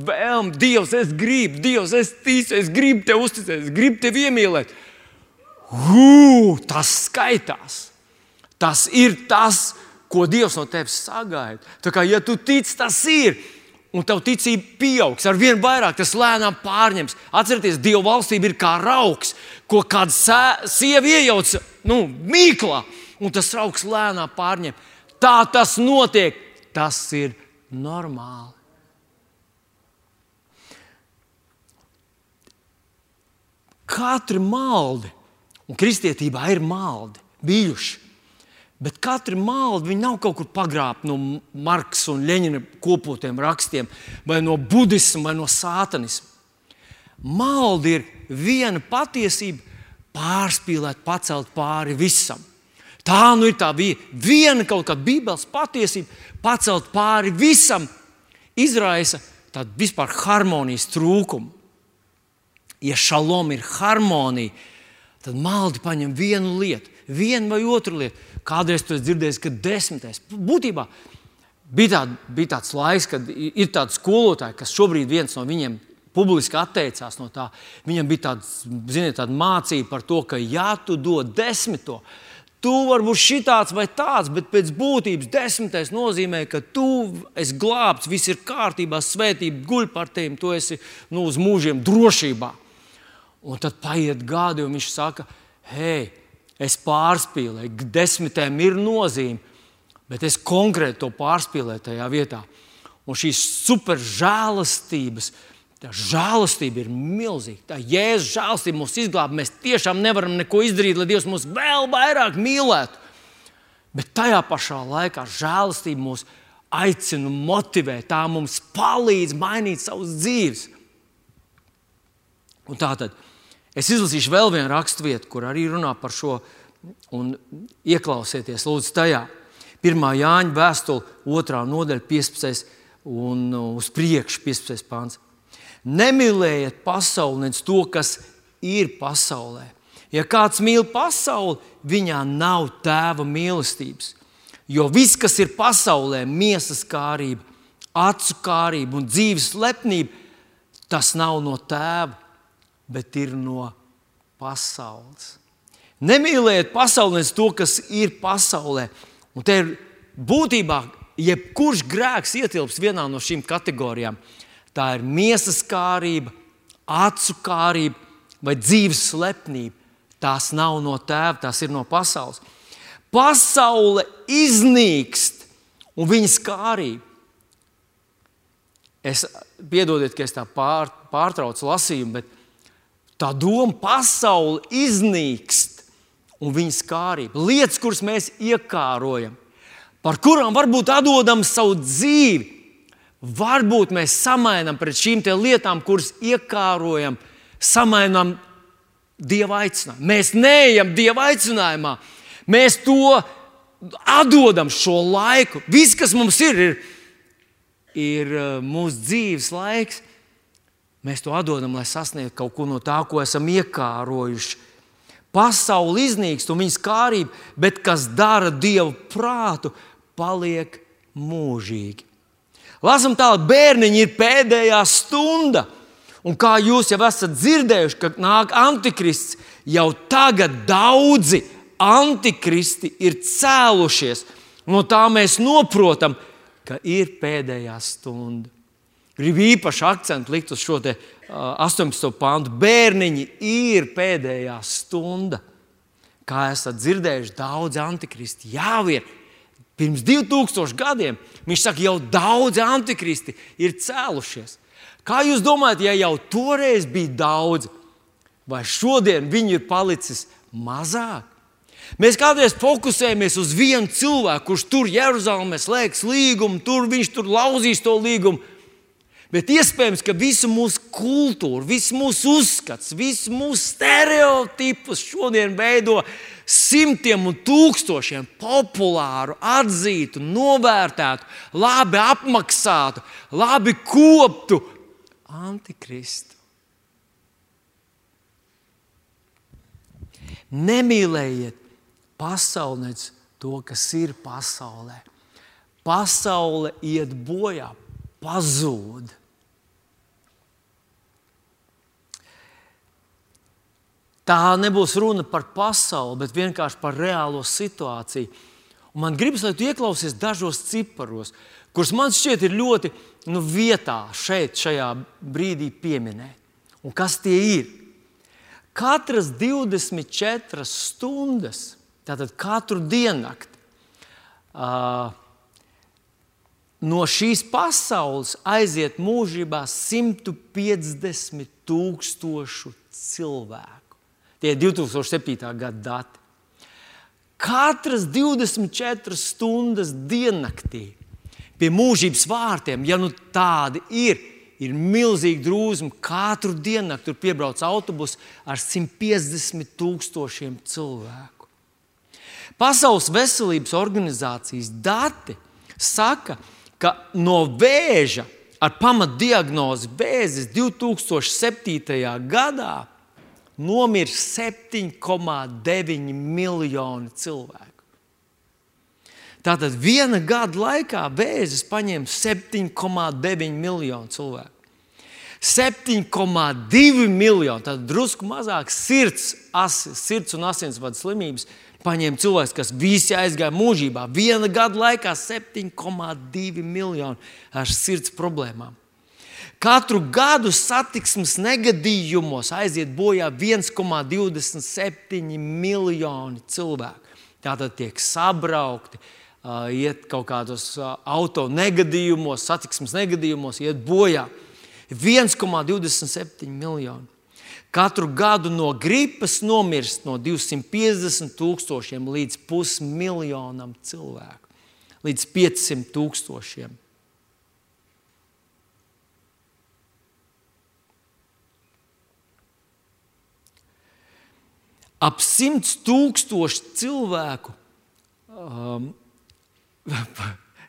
vēlme, Dievs, es gribu, Dievs, es ticu, es gribu tev uzticēties, es gribu tevi iemīlēt, Hū, tas skaitās. Tas ir tas, ko Dievs no tevis sagaida. Tā kā ja tu tici, tas ir. Un tev ticība pieaugs, ar vien vairāk tas lēnām pārņems. Atcerieties, Dieva valstība ir kā augs, ko kāda sieva iejauc nu, mīklā, un tas augs lēnām pārņem. Tā tas notiek, tas ir normāli. katri maldi, un kristietībā ir maldi bijuši. Bet katra malda nav kaut kur pagrābta no Marka un Leņķina kopotiem rakstiem, vai no budisma, vai no sātanisma. Malda ir viena patiesība, pārspīlēt, pacelt pāri visam. Tā nu ir tā viena kaut kāda Bībeles patiesība, pacelt pāri visam, izraisa tādu vispār harmonijas trūkumu. Ja šalom ir harmonija, tad maldi paņem vienu lietu, vienu vai otru lietu. Kādreiz tas dzirdējis, ka desmitais. Būtībā bija, tā, bija tāds laiks, kad ir tādi skolotāji, kas šobrīd viens no viņiem publiski atteicās no tā. Viņam bija tāds, ziniet, tāda mācība par to, ka ja tu dod desmito, Tu vari būt šitāds vai tāds, bet pēc būtības desmitais nozīmē, ka tu esi glābts, viss ir kārtībā, svētība guļ par tevi, tu esi nu, uz mūžiem drošībā. Un tad paiet gadi, un viņš saka, hei, es pārspīlēju, desmitēm ir nozīme, bet es konkrēti to pārspīlēju tajā vietā. Un šīs super žēlastības, tā žēlastība ir milzīga. Tā jēzus žēlastība mūs izglāb. Mēs tiešām nevaram neko izdarīt, lai Dievs mūs vēl vairāk mīlētu. Bet tajā pašā laikā žēlastība mūs aicina, motivē, tā mums palīdz mainīt savas dzīves. Un tā tad es izlasīšu vēl vienu raksturvietu, kur arī runā par šo, un ieklausieties, lūdzu, tajā. 1. Jāņa vēstule, 2. nodaļa, 15. un uz priekšu 15. pāns. Nemīlējiet pasauli, nec to, kas ir pasaulē. Ja kāds mīl pasauli, viņā nav tēva mīlestības. Jo viss, kas ir pasaulē, miesas kārība, acu kārība un dzīves lepnība, tas nav no tēva, bet ir no pasaules. Nemīliet pasauli, nevis to, kas ir pasaulē. Un te ir būtībā, jebkurš grēks ietilps vienā no šīm kategorijām. Tā ir miesas kārība, acu kārība vai dzīves slepnība. Tās nav no tēva, tās ir no pasaules. Pasaule iznīkst un viņas kārība. Es piedodiet, ka es tā pār, pārtraucu lasījumu, bet Tā doma pasaule iznīkst un viņas kārība. Lietas, kuras mēs iekārojam, par kurām varbūt atdodam savu dzīvi, varbūt mēs samainām pret šīm lietām, kuras iekārojam, samainām dieva aicinājumu. Mēs neejam dieva aicinājumā, mēs to atdodam šo laiku. Viss, kas mums ir, ir, ir uh, mūsu dzīves laiks. Mēs to atdodam, lai sasniegtu kaut ko no tā, ko esam iekārojuši. Pasaule iznīkst un viņas kārība, bet kas dara dievu prātu, paliek mūžīgi. Lasām tālāk, bērniņi ir pēdējā stunda. Un kā jūs jau esat dzirdējuši, ka nāk antikrists, jau tagad daudzi antikristi ir cēlušies. No tā mēs saprotam, ka ir pēdējā stunda. Gribu īpaši akcentu likt uz šo te, uh, 18. pantu. Bērniņi ir pēdējā stunda. Kā esat dzirdējuši, daudz antikristi jau ir. Pirms 2000 gadiem viņš saka, jau daudz antikristi ir cēlušies. Kā jūs domājat, ja jau toreiz bija daudz, vai šodien viņi ir palicis mazāk? Mēs kādreiz fokusējamies uz vienu cilvēku, kurš tur Jeruzalemē slēgs līgumu, tur viņš tur lauzīs to līgumu. Bet iespējams, ka visu mūsu kultūru, visu mūsu uzskats, visu mūsu stereotipus šodien veido simtiem un tūkstošiem populāru, atzītu, novērtētu, labi apmaksātu, labi koptu antikristu. Nemīlējiet pasauli, to, kas ir pasaulē. Pasaule iet bojā, pazūd. Tā nebūs runa par pasauli, bet vienkārši par reālo situāciju. Un man gribas, lai tu ieklausies dažos ciparos, kurus man šķiet ir ļoti nu, vietā šeit, šajā brīdī pieminēt. Un kas tie ir? Katras 24 stundas, tātad katru diennakti, uh, no šīs pasaules aiziet mūžībā 150 tūkstošu cilvēku. Tie ir 2007. gada dati. Katras 24 stundas diennaktī pie mūžības vārtiem, ja nu tādi ir, ir milzīgi drūzumi. Katru dienu tur piebrauc autobus ar 150 tūkstošiem cilvēku. Pasaules veselības organizācijas dati saka, ka no vēža ar pamatdiagnozi vēzis 2007. gadā nomira 7,9 miljoni cilvēku. Tātad viena gada laikā vēzis paņēma 7,9 miljonu cilvēku. 7,2 miljoni, tad drusku mazāk sirds, as, sirds un asinsvadu slimības paņēma cilvēks, kas visi aizgāja mūžībā. Viena gada laikā 7,2 miljoni ar sirds problēmām. Katru gadu satiksmes negadījumos aiziet bojā 1,27 miljoni cilvēku. Tātad tiek sabraukti, iet kaut kādos auto negadījumos, satiksmes negadījumos, iet bojā 1,27 miljoni. Katru gadu no gripas nomirst no 250 tūkstošiem līdz pusmiljonam cilvēku, līdz 500 tūkstošiem. Ap 100 tūkstoši cilvēku um, (laughs)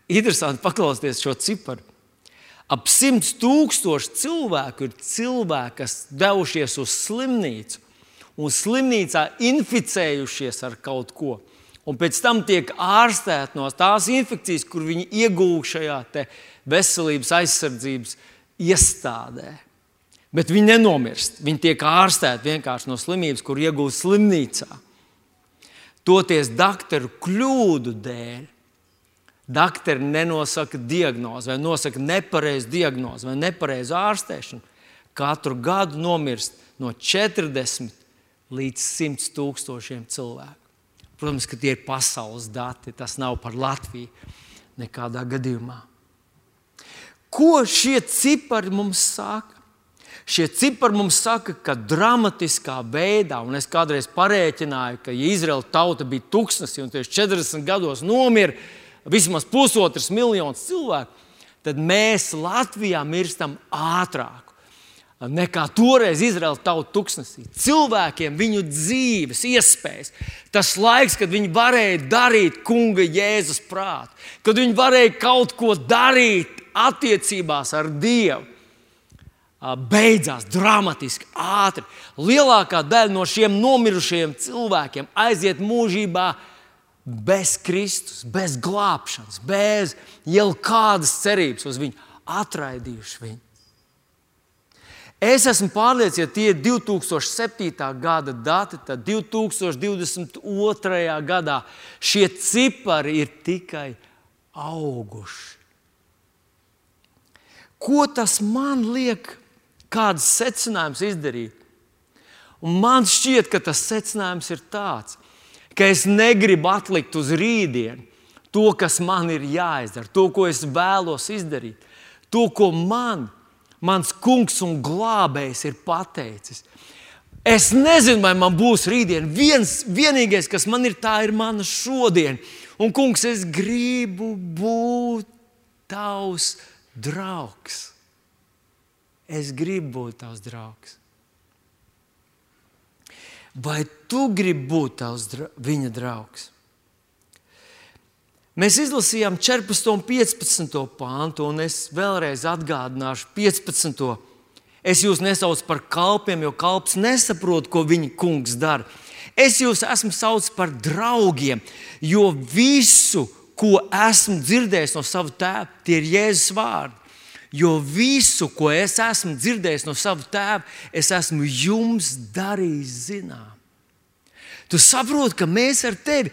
Interesanti paklausīties šo ciparu. Ap 100 tūkstoši cilvēku ir cilvēki, kas devušies uz slimnīcu un slimnīcā inficējušies ar kaut ko. Un pēc tam tiek ārstēti no tās infekcijas, kur viņi iegūta šajā veselības aizsardzības iestādē. Bet viņi nenomirst. Viņi tiek ārstēti vienkārši no slimības, kur iegūta slimnīcā. Toties doktoru kļūdu dēļ Daktori nenosaka diagnozi, vai nosaka nepareizu diagnozi, vai nepareizu ārstēšanu. Katru gadu nomirst no 40 līdz 100 tūkstošiem cilvēku. Protams, ka tie ir pasaules dati. Tas nav par Latviju nekādā gadījumā. Ko šie cipari mums saka? Šie cipari mums saka, ka dramatiskā veidā, un es kādreiz parēķināju, ka ja Izraela tauta bija tūkstnesī un tieši 40 gados nomira, vismaz pusotrs miljonus cilvēku, tad mēs Latvijā mirstam ātrāk nekā toreiz Izraēla tauta tuksnesī. Cilvēkiem viņu dzīves, iespējas, tas laiks, kad viņi varēja darīt kunga Jēzus prātu, kad viņi varēja kaut ko darīt attiecībās ar Dievu. Beidzās dramatiski, ātri. Lielākā daļa no šiem nomirušajiem cilvēkiem aiziet mūžībā bez Kristus, bez glābšanas, bez jau kādas cerības uz viņu, atraidījuši viņu. Es esmu pārliecināts, ja tie ir 2007. gada dati, tad 2022. gadā šie cipari ir tikai auguši. Ko tas man liek, kādas secinājumus izdarīt? Un man šķiet, ka tas secinājums ir tāds, ka es negribu atlikt uz rītdienu to, kas man ir jāizdara, to, ko es vēlos izdarīt, to, ko man, mans kungs un glābējs ir pateicis. Es nezinu, vai man būs rītdiena. Viens, vienīgais, kas man ir, tā ir mana šodiena. Un, kungs, es gribu būt tavs draugs. Es gribu būt tavs draugs. Vai tu gribi būt tavs, viņa draugs? Mēs izlasījām 14. un 15. pāntu, un es vēlreiz atgādināšu 15. Es jūs nesaucu par kalpiem, jo kalps nesaprot, ko viņa kungs dara. Es jūs esmu saucis par draugiem, jo visu, ko esmu dzirdējis no sava tēva, tie ir Jēzus vārdi. Jo visu, ko es esmu dzirdējis no sava tēva, es esmu jums darījis zinām. Tu saproti, ka mēs ar tevi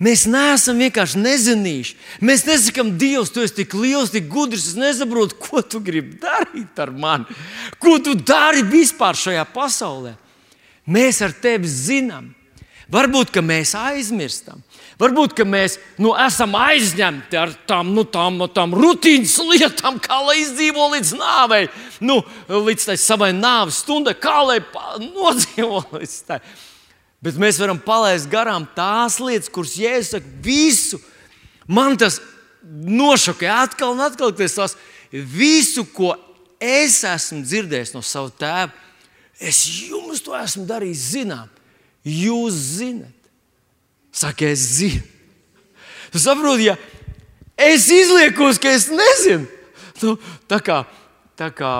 Mēs neesam vienkārši nezinīši. Mēs nesakām, Dievs, tu esi tik liels, tik gudrs. Es nesaprotu, ko tu gribi darīt ar mani. Ko tu dari vispār šajā pasaulē? Mēs ar tevi zinām. Varbūt mēs aizmirstam. Varbūt mēs nu, esam aizņemti ar tām, nu, tām, tām rutīnas lietām, kā lai izdzīvo līdz nāvei, nu, līdz savai nāves stundai, kā lai nodzīvo līdz tai. Bet mēs varam palaist garām tās lietas, kuras Jēzus saka, visu. Man tas nošokē atkal un atkal, tas visu, ko es esmu dzirdējis no sava tēva, es jums to esmu darījis zinām. Jūs zinat, saka, es zinu. Tu saproti, ja es izliekos, ka es nezinu, nu, tā kā, tā kā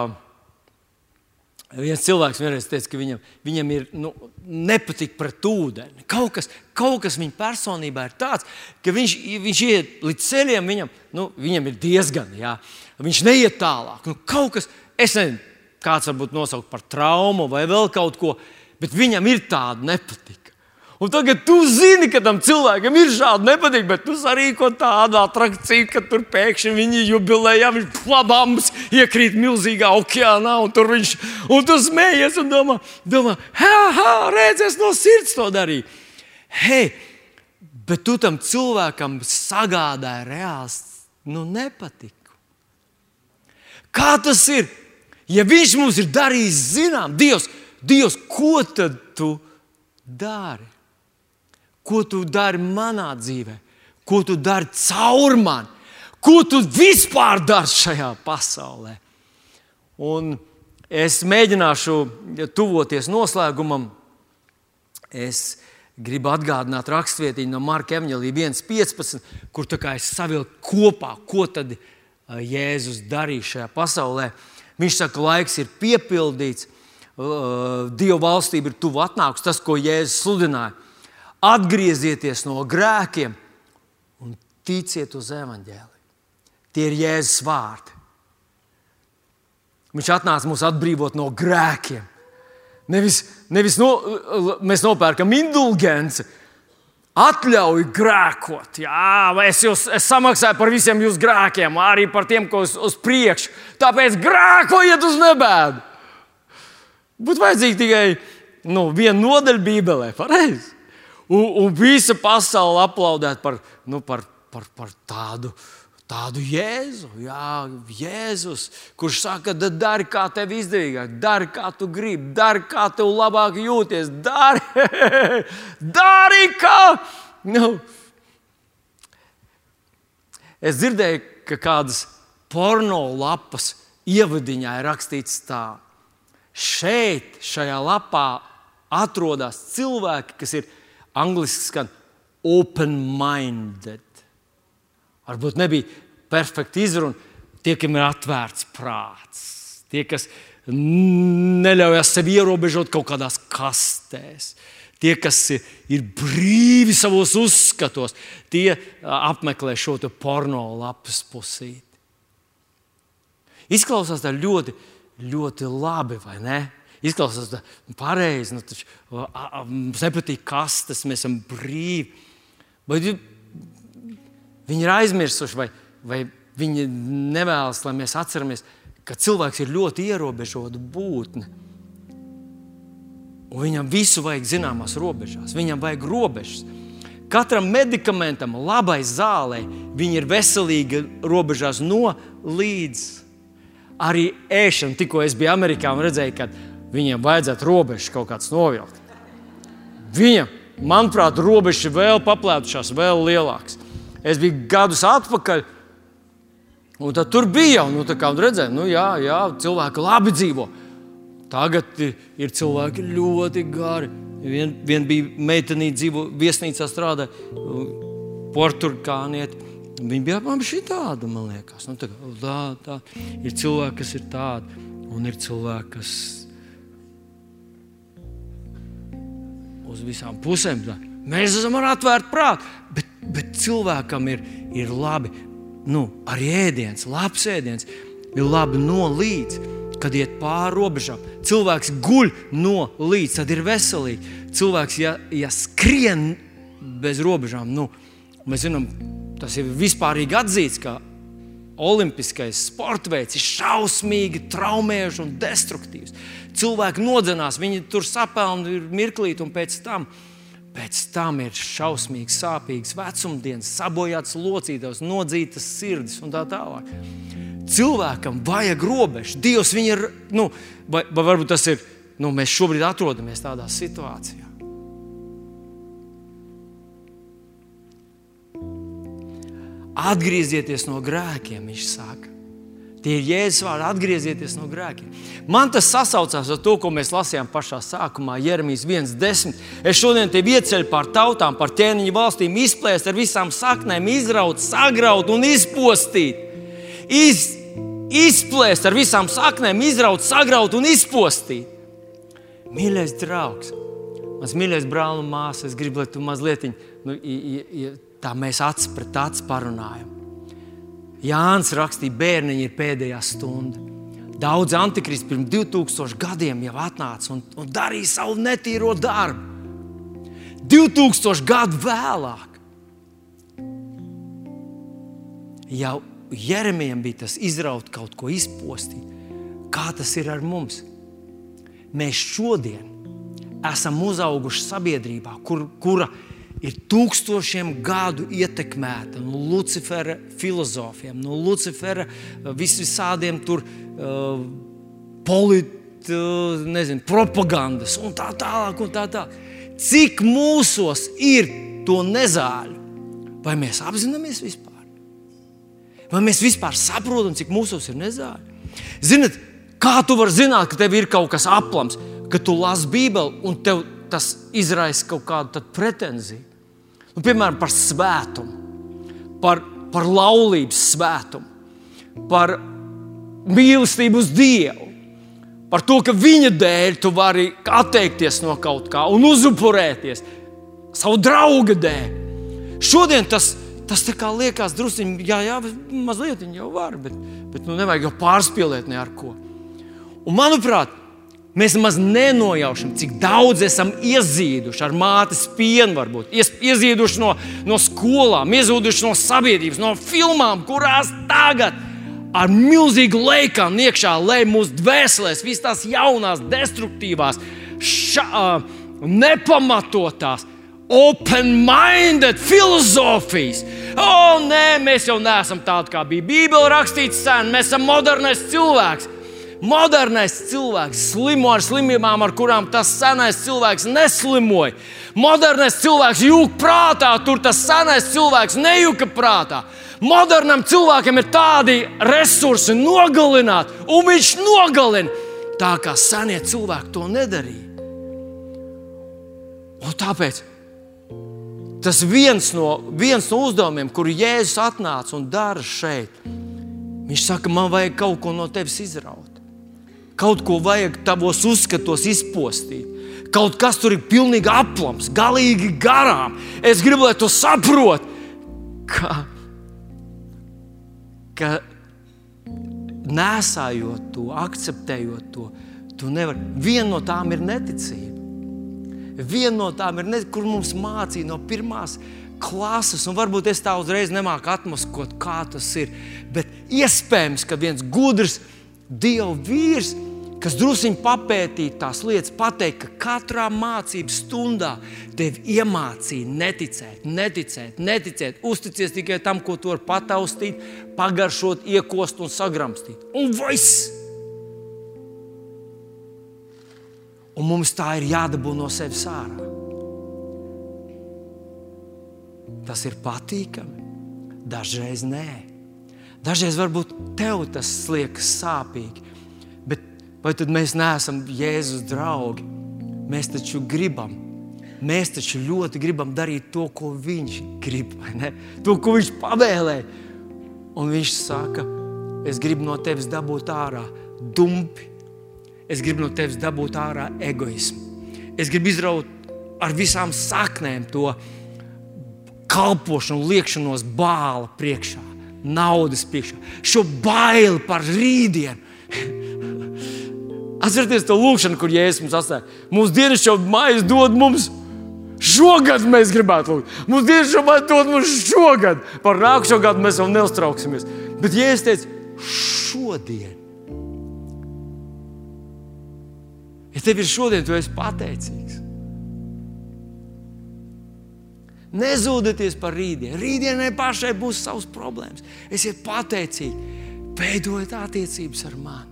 viens cilvēks vienreiz teica, ka viņam, viņam ir nu, nepatīk pret ūdeni. Kaut kas, kaut kas viņa personībā ir tāds, ka viņš, viņš iet līdz ceļiem, viņam, nu, viņam ir diezgan, jā, viņš neiet tālāk. Nu, kaut kas, es nezinu, kāds varbūt nosaukt par traumu vai vēl kaut ko, bet viņam ir tāda nepatika. Un tagad tu zini, ka tam cilvēkam ir šāda nepatīk, bet tu arī ko tādu attrakciju, ka tur pēkšņi viņi jubilējā, viņš plabams iekrīt milzīgā okeānā, un tur viņš, un tu smējies un domā, domā ha, ha, redz, es no sirds to darīju. Hei, bet tu tam cilvēkam sagādāji reāls nu, nepatiku. Kā tas ir? Ja viņš mums ir darījis zinām, Dievs, Dievs ko tad tu dari? Ko tu dari manā dzīvē? Ko tu dari caur mani? Ko tu vispār dari šajā pasaulē? Un es mēģināšu tuvoties noslēgumam. Es gribu atgādināt rakstvietiņu no Marka Evanģelija 1,15, kur es savilku kopā, ko tad Jēzus darīja šajā pasaulē. Viņš saka, laiks ir piepildīts, Dieva valstība ir tuvu atnākusi, tas, ko Jēzus sludināja. Atgriezieties no grēkiem un ticiet uz evaņģēliju. Tie ir Jēzus vārdi. Viņš atnāca mūs atbrīvot no grēkiem. Nevis, nevis no, mēs nopērkam indulgenci, atļauj grēkot. Jā, es, jūs, es samaksāju par visiem jūsu grēkiem, arī par tiem, ko uz, uz priekšu. Tāpēc grēkojiet uz nebēdu. Būtu vajadzīga tikai nu, viena nodaļa Bībelē, pareizi. Un, un visa pasaule aplaudēt par, nu, par, par, par tādu. Tādu Jēzu, Jā, Jēzus, kurš saka, dari kā tev izdevīgāk, dari kā tu gribi, dari kā tev labāk jūties, dari, (laughs) dari kā. Nu. Es dzirdēju, ka kādas porno lapas ievadiņā ir rakstīts tā, šeit, šajā lapā, atrodas cilvēki, kas ir Angliski skan open-minded. Varbūt nebija perfekta izruna. Tie, kam ir atvērts prāts, tie, kas neļaujas sev ierobežot kaut kādās kastēs, tie, kas ir brīvi savos uzskatos, tie apmeklē šo porno lapas pusīti. Izklausās tā ļoti, ļoti labi, vai ne? Izklausās pareizi, nu, taču mums nepatīk kastes, mēs esam brīvi. Vai viņi ir aizmirsuši, vai, vai viņi nevēlas, lai mēs atceramies, ka cilvēks ir ļoti ierobežota būtne. Un viņam visu vajag zināmās robežās, viņam vajag robežas. Katram medikamentam, labai zālē, viņa ir veselīga robežās no līdz. Arī ēšana, tikko es biju Amerikā un redzēju, ka viņiem vajadzētu robežas kaut kāds novilkt. Viņam, manuprāt, robežas ir vēl paplētušās, vēl lielākas. Es biju gadus atpakaļ, un tur bija jau nu, tā, redzēju, nu, jā, jā, cilvēki labi dzīvo. Tagad ir cilvēki ļoti gari. Vien, vien bija meitenīte, dzīvo viesnīcā, strādāja portugānieti. Viņa bija apmēram tāda, man liekas. Nu, tā, tā, tā. Ir cilvēki, kas ir tādi, un ir cilvēki, kas uz visām pusēm. Mēs esam ar atvērtu prātu, bet, bet cilvēkam ir, ir labi. Nu, arī ēdiens, labs ēdiens, ir labi no līdz, kad iet pāri robežām. Cilvēks guļ no līdz, tad ir veselīgi. Cilvēks, ja, ja skrien bez robežām, nu, mēs zinām, tas ir vispārīgi atzīts, ka olimpiskais sports veids ir šausmīgi traumējošs un destruktīvs cilvēki nodzenās, viņi tur sapelna mirklīt, un pēc tam Pēc tam ir šausmīgs, sāpīgs vecumdienas, sabojāts locītājs, nodzītas sirdis un tā tālāk. Cilvēkam vajag robežu. Dievs viņu ir, nu, vai, vai varbūt tas ir, nu, mēs šobrīd atrodamies tādā situācijā. Atgriezieties no grēkiem, viņš saka. Tie ir jēzus vārdi, atgriezieties no grēkiem. Man tas sasaucās ar to, ko mēs lasījām pašā sākumā, Jeremijas 1.10. Es šodien te ieceļu pār tautām, pār ķēniņu valstīm, izplēst ar visām saknēm, izraut, sagraut un izpostīt. Iz, izplēst ar visām saknēm, izraut, sagraut un izpostīt. Mīļais draugs, mans mīļais brāl un māsa, es gribu, lai tu mazliet nu, tā mēs acis pret acis parunājam. Jānis rakstīja, bērniņi ir pēdējā stunda. Daudz antikristi pirms 2000 gadiem jau atnāca un, un darīja savu netīro darbu. 2000 gadu vēlāk jau Jeremijam bija tas izraut kaut ko izpostīt. Kā tas ir ar mums? Mēs šodien esam uzauguši sabiedrībā, kur, kura ir ir tūkstošiem gadu ietekmēta no Lucifera filozofiem, no Lucifera uh, visādiem tur uh, polit, uh, nezinu, propagandas un tā tālāk. Un tā tālāk. Cik mūsos ir to nezāļu? Vai mēs apzināmies vispār? Vai mēs vispār saprotam, cik mūsos ir nezāļu? Ziniet, kā tu vari zināt, ka tev ir kaut kas aplams, ka tu lasi Bībeli un tev tas izraisa kaut kādu pretenziju? Nu, piemēram, par svētumu, par, par laulības svētumu, par mīlestību uz Dievu, par to, ka viņa dēļ tu vari atteikties no kaut kā un uzupurēties savu draugu dēļ. Šodien tas, tas liekas druskuļi, jā, jā, mazliet jau var, bet, bet nu, nevajag jau pārspīlēt ne ar ko. Un, manuprāt, Mēs nemaz nenorožam, cik daudz esam iezīduši ar mātes pienu, varbūt iezīduši no, no skolām, iezīduši no sabiedrības, no filmām, kurās tagad ar milzīgu leikām iekšā lej mūsu dvēselēs, visas tās jaunās, destruktīvās, ša, nepamatotās, open-minded filozofijas. O, oh, nē, mēs jau neesam tādi, kā bija Bībelē rakstīts sen, mēs esam modernais cilvēks. Modernais cilvēks slimo ar slimībām, ar kurām tas senais cilvēks neslimoja. Modernais cilvēks jūt prātā, tur tas senais cilvēks nejūka prātā. Modernam cilvēkam ir tādi resursi nogalināt, un viņš nogalina tā, kā senie cilvēki to nedarīja. Un tāpēc tas viens no, viens no uzdevumiem, kuru Jēzus atnāca un dara šeit, viņš saka, man vajag kaut ko no tevis izraut. Kaut ko vajag tavos uzskatos izpostīt. Kaut kas tur ir pilnīgi aplams, galīgi garām. Es gribu, lai tu saproti, ka, ka nesājot to, akceptējot to, tu nevari. Viena no tām ir neticība. Viena no tām ir, ne, kur mums mācīja no pirmās klases, un varbūt es tā uzreiz nemāku atmaskot, kā tas ir. Bet iespējams, ka viens gudrs Dieva vīrs kas druskuļi papētīt tās lietas, pateikt, ka katrā mācības stundā tevi iemācīja neticēt, neticēt, neticēt, uzticies tikai tam, ko tu vari pataustīt, pagaršot, iekost un sagramstīt. Un viss! Un mums tā ir jādabū no sevis ārā. Tas ir patīkami, dažreiz nē. Dažreiz varbūt tev tas liekas sāpīgi, Vai tad mēs neesam Jēzus draugi? Mēs taču gribam. Mēs taču ļoti gribam darīt to, ko viņš grib, to, ko viņš pavēlē. Un viņš saka, es gribu no tevis dabūt ārā dumpi, es gribu no tevis dabūt ārā egoismu. Es gribu izraut ar visām saknēm to kalpošanu, liekšanos bāla priekšā, naudas priekšā, šo baili par rītdienu. Atcerieties to lūgšanu, kur Jēzus mums atstāja. Mūsu dienas jau maize dod mums. Šogad mēs gribētu lūgt. Mūsu dienas jau maize dod mums šogad. Par nākamā gadu mēs vēl neuztrauksimies. Bet Jēzus teica, šodien. Ja tev ir šodien, tu esi pateicīgs. Nezūdieties par rītdienu. Rītdienai pašai būs savas problēmas. Esiet pateicīgi, veidojiet attiecības ar mani.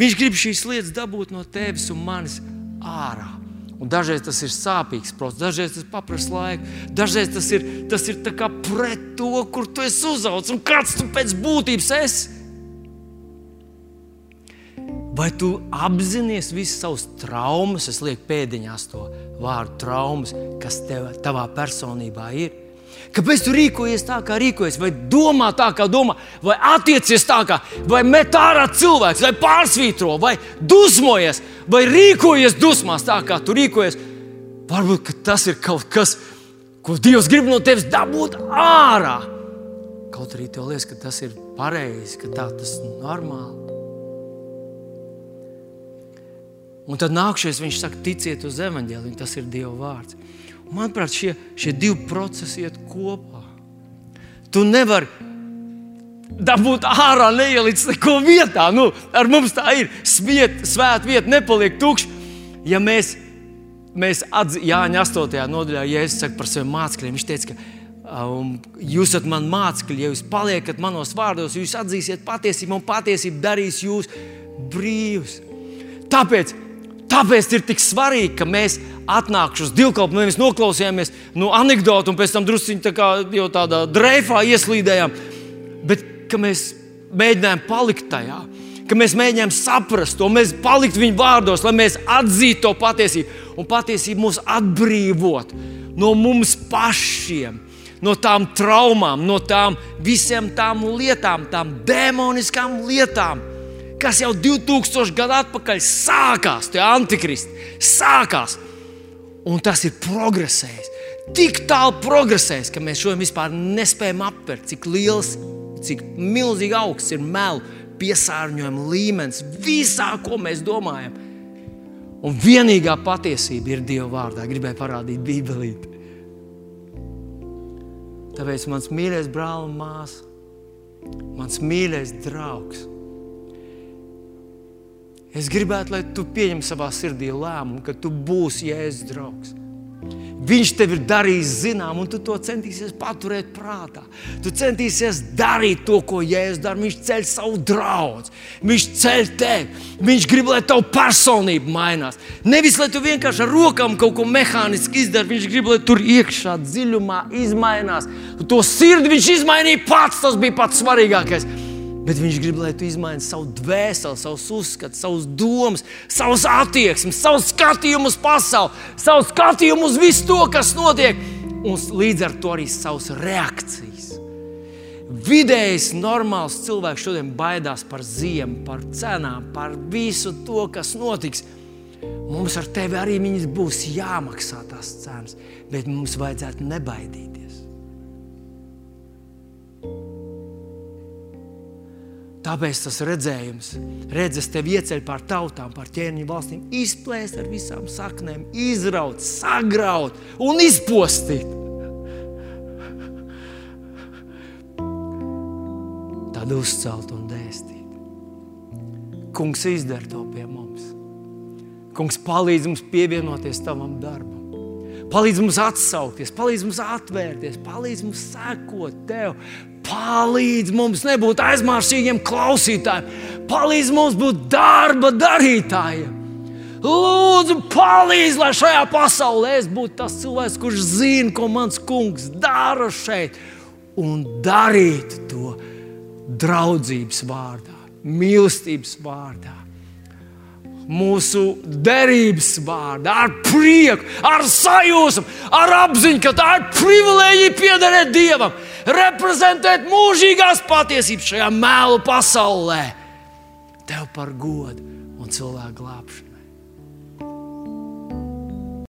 Viņš grib šīs lietas dabūt no tevis un manis ārā. Un dažreiz tas ir sāpīgs process, dažreiz tas prasa laiku, dažreiz tas ir, tas ir pret to, kur tu esi uzaugusi un kāds tu pēc būtības esi. Vai tu apzinājies visas savas traumas, es lieku pēdiņās to vārdu traumas, kas tev, tavā personībā ir? Kāpēc tu rīkojies tā, kā rīkojies, vai domā tā, kā domā, vai attiecies tā, kā, vai met ārā cilvēks, vai pārsvītro, vai dusmojies, vai rīkojies dusmās tā, kā tu rīkojies. Varbūt tas ir kaut kas, ko Dievs grib no tevis dabūt ārā. Kaut arī tev liekas, ka tas ir pareizi, ka tā tas ir normāli. Un tad nākšais viņš saka, ticiet uz evaņģēliju, tas ir Dieva vārds. Manuprāt, šie, šie divi procesi iet kopā. Tu nevari dabūt ārā, neielikt neko vietā. Nu, ar mums tā ir. Sviet, svēt vieta nepaliek tukša. Ja mēs, mēs atzīstam, Jāņa 8. nodaļā, ja es saku par saviem mācekļiem, viņš teica, ka um, jūs esat mani mācekļi, ja jūs paliekat manos vārdos, jūs atzīsiet patiesību, un patiesība darīs jūs brīvus. Tāpēc Tāpēc ir tik svarīgi, ka mēs atnākam uz divkalpojumu, nevis noklausījāmies no nu, anekdotu un pēc tam druskuļi tā kā jau tādā dreifā ieslīdējām, bet mēs mēģinājām palikt tajā. Ka mēs mēģinām saprast to, mēs palikt viņa vārdos, lai mēs atzītu to patiesību. Un patiesība mūs atbrīvot no mums pašiem, no tām traumām, no tām visām tām lietām, tām demoniskām lietām, kas jau 2000 gadu atpakaļ sākās, tie antikristi sākās. Un tas ir progresējis. Tik tālu progresējis, ka mēs šodien vispār nespējam aptvert, cik liels, cik milzīgi augsts ir melu piesārņojuma līmenis visā, ko mēs domājam. Un vienīgā patiesība ir Dieva vārdā. Gribēju parādīt Bībelīti. Tāpēc mans mīļais brāl un māsa, mans mīļais draugs, Es gribētu, lai tu pieņem savā sirdī lēmumu, ka tu būsi Jēzus draugs. Viņš tev ir darījis zinām, un tu to centīsies paturēt prātā. Tu centīsies darīt to, ko Jēzus dara. Viņš ceļ savu draugu, viņš ceļ tevi. Viņš grib, lai tava personība mainās. Nevis lai tu vienkārši ar rokām kaut ko mehāniski izdari. Viņš grib, lai tur iekšā dziļumā izmainās. To sirdi viņš izmainīja pats. Tas bija pats svarīgākais. Bet viņš grib, lai tu izmaini savu dvēseli, savus uzskatus, savus domas, savus attieksmes, savu skatījumu uz pasauli, savu skatījumu uz visu to, kas notiek, un līdz ar to arī savas reakcijas. Vidējs, normāls cilvēks šodien baidās par ziemu, par cenām, par visu to, kas notiks. Mums ar tevi arī būs jāmaksā tās cenas, bet mums vajadzētu nebaidīties. Tāpēc tas redzējums, redzes tevi ieceļ pār tautām, pār ķēniņu valstīm, izplēst ar visām saknēm, izraut, sagraut un izpostīt. Tad uzcelt un dēstīt. Kungs izdara to pie mums. Kungs palīdz mums pievienoties tavam darbam. Palīdz mums atsaukties, palīdz mums atvērties, palīdz mums sekot tev, palīdz mums nebūt aizmārsīgiem klausītājiem, palīdz mums būt darba darītājiem. Lūdzu, palīdz, lai šajā pasaulē es būtu tas cilvēks, kurš zina, ko mans kungs dara šeit, un darīt to draudzības vārdā, mīlestības vārdā mūsu derības vārdā, ar prieku, ar sajūsmu, ar apziņu, ka tā ir privilēģija piederēt Dievam, reprezentēt mūžīgās patiesības šajā mēlu pasaulē. Tev par godu un cilvēku glābšanu.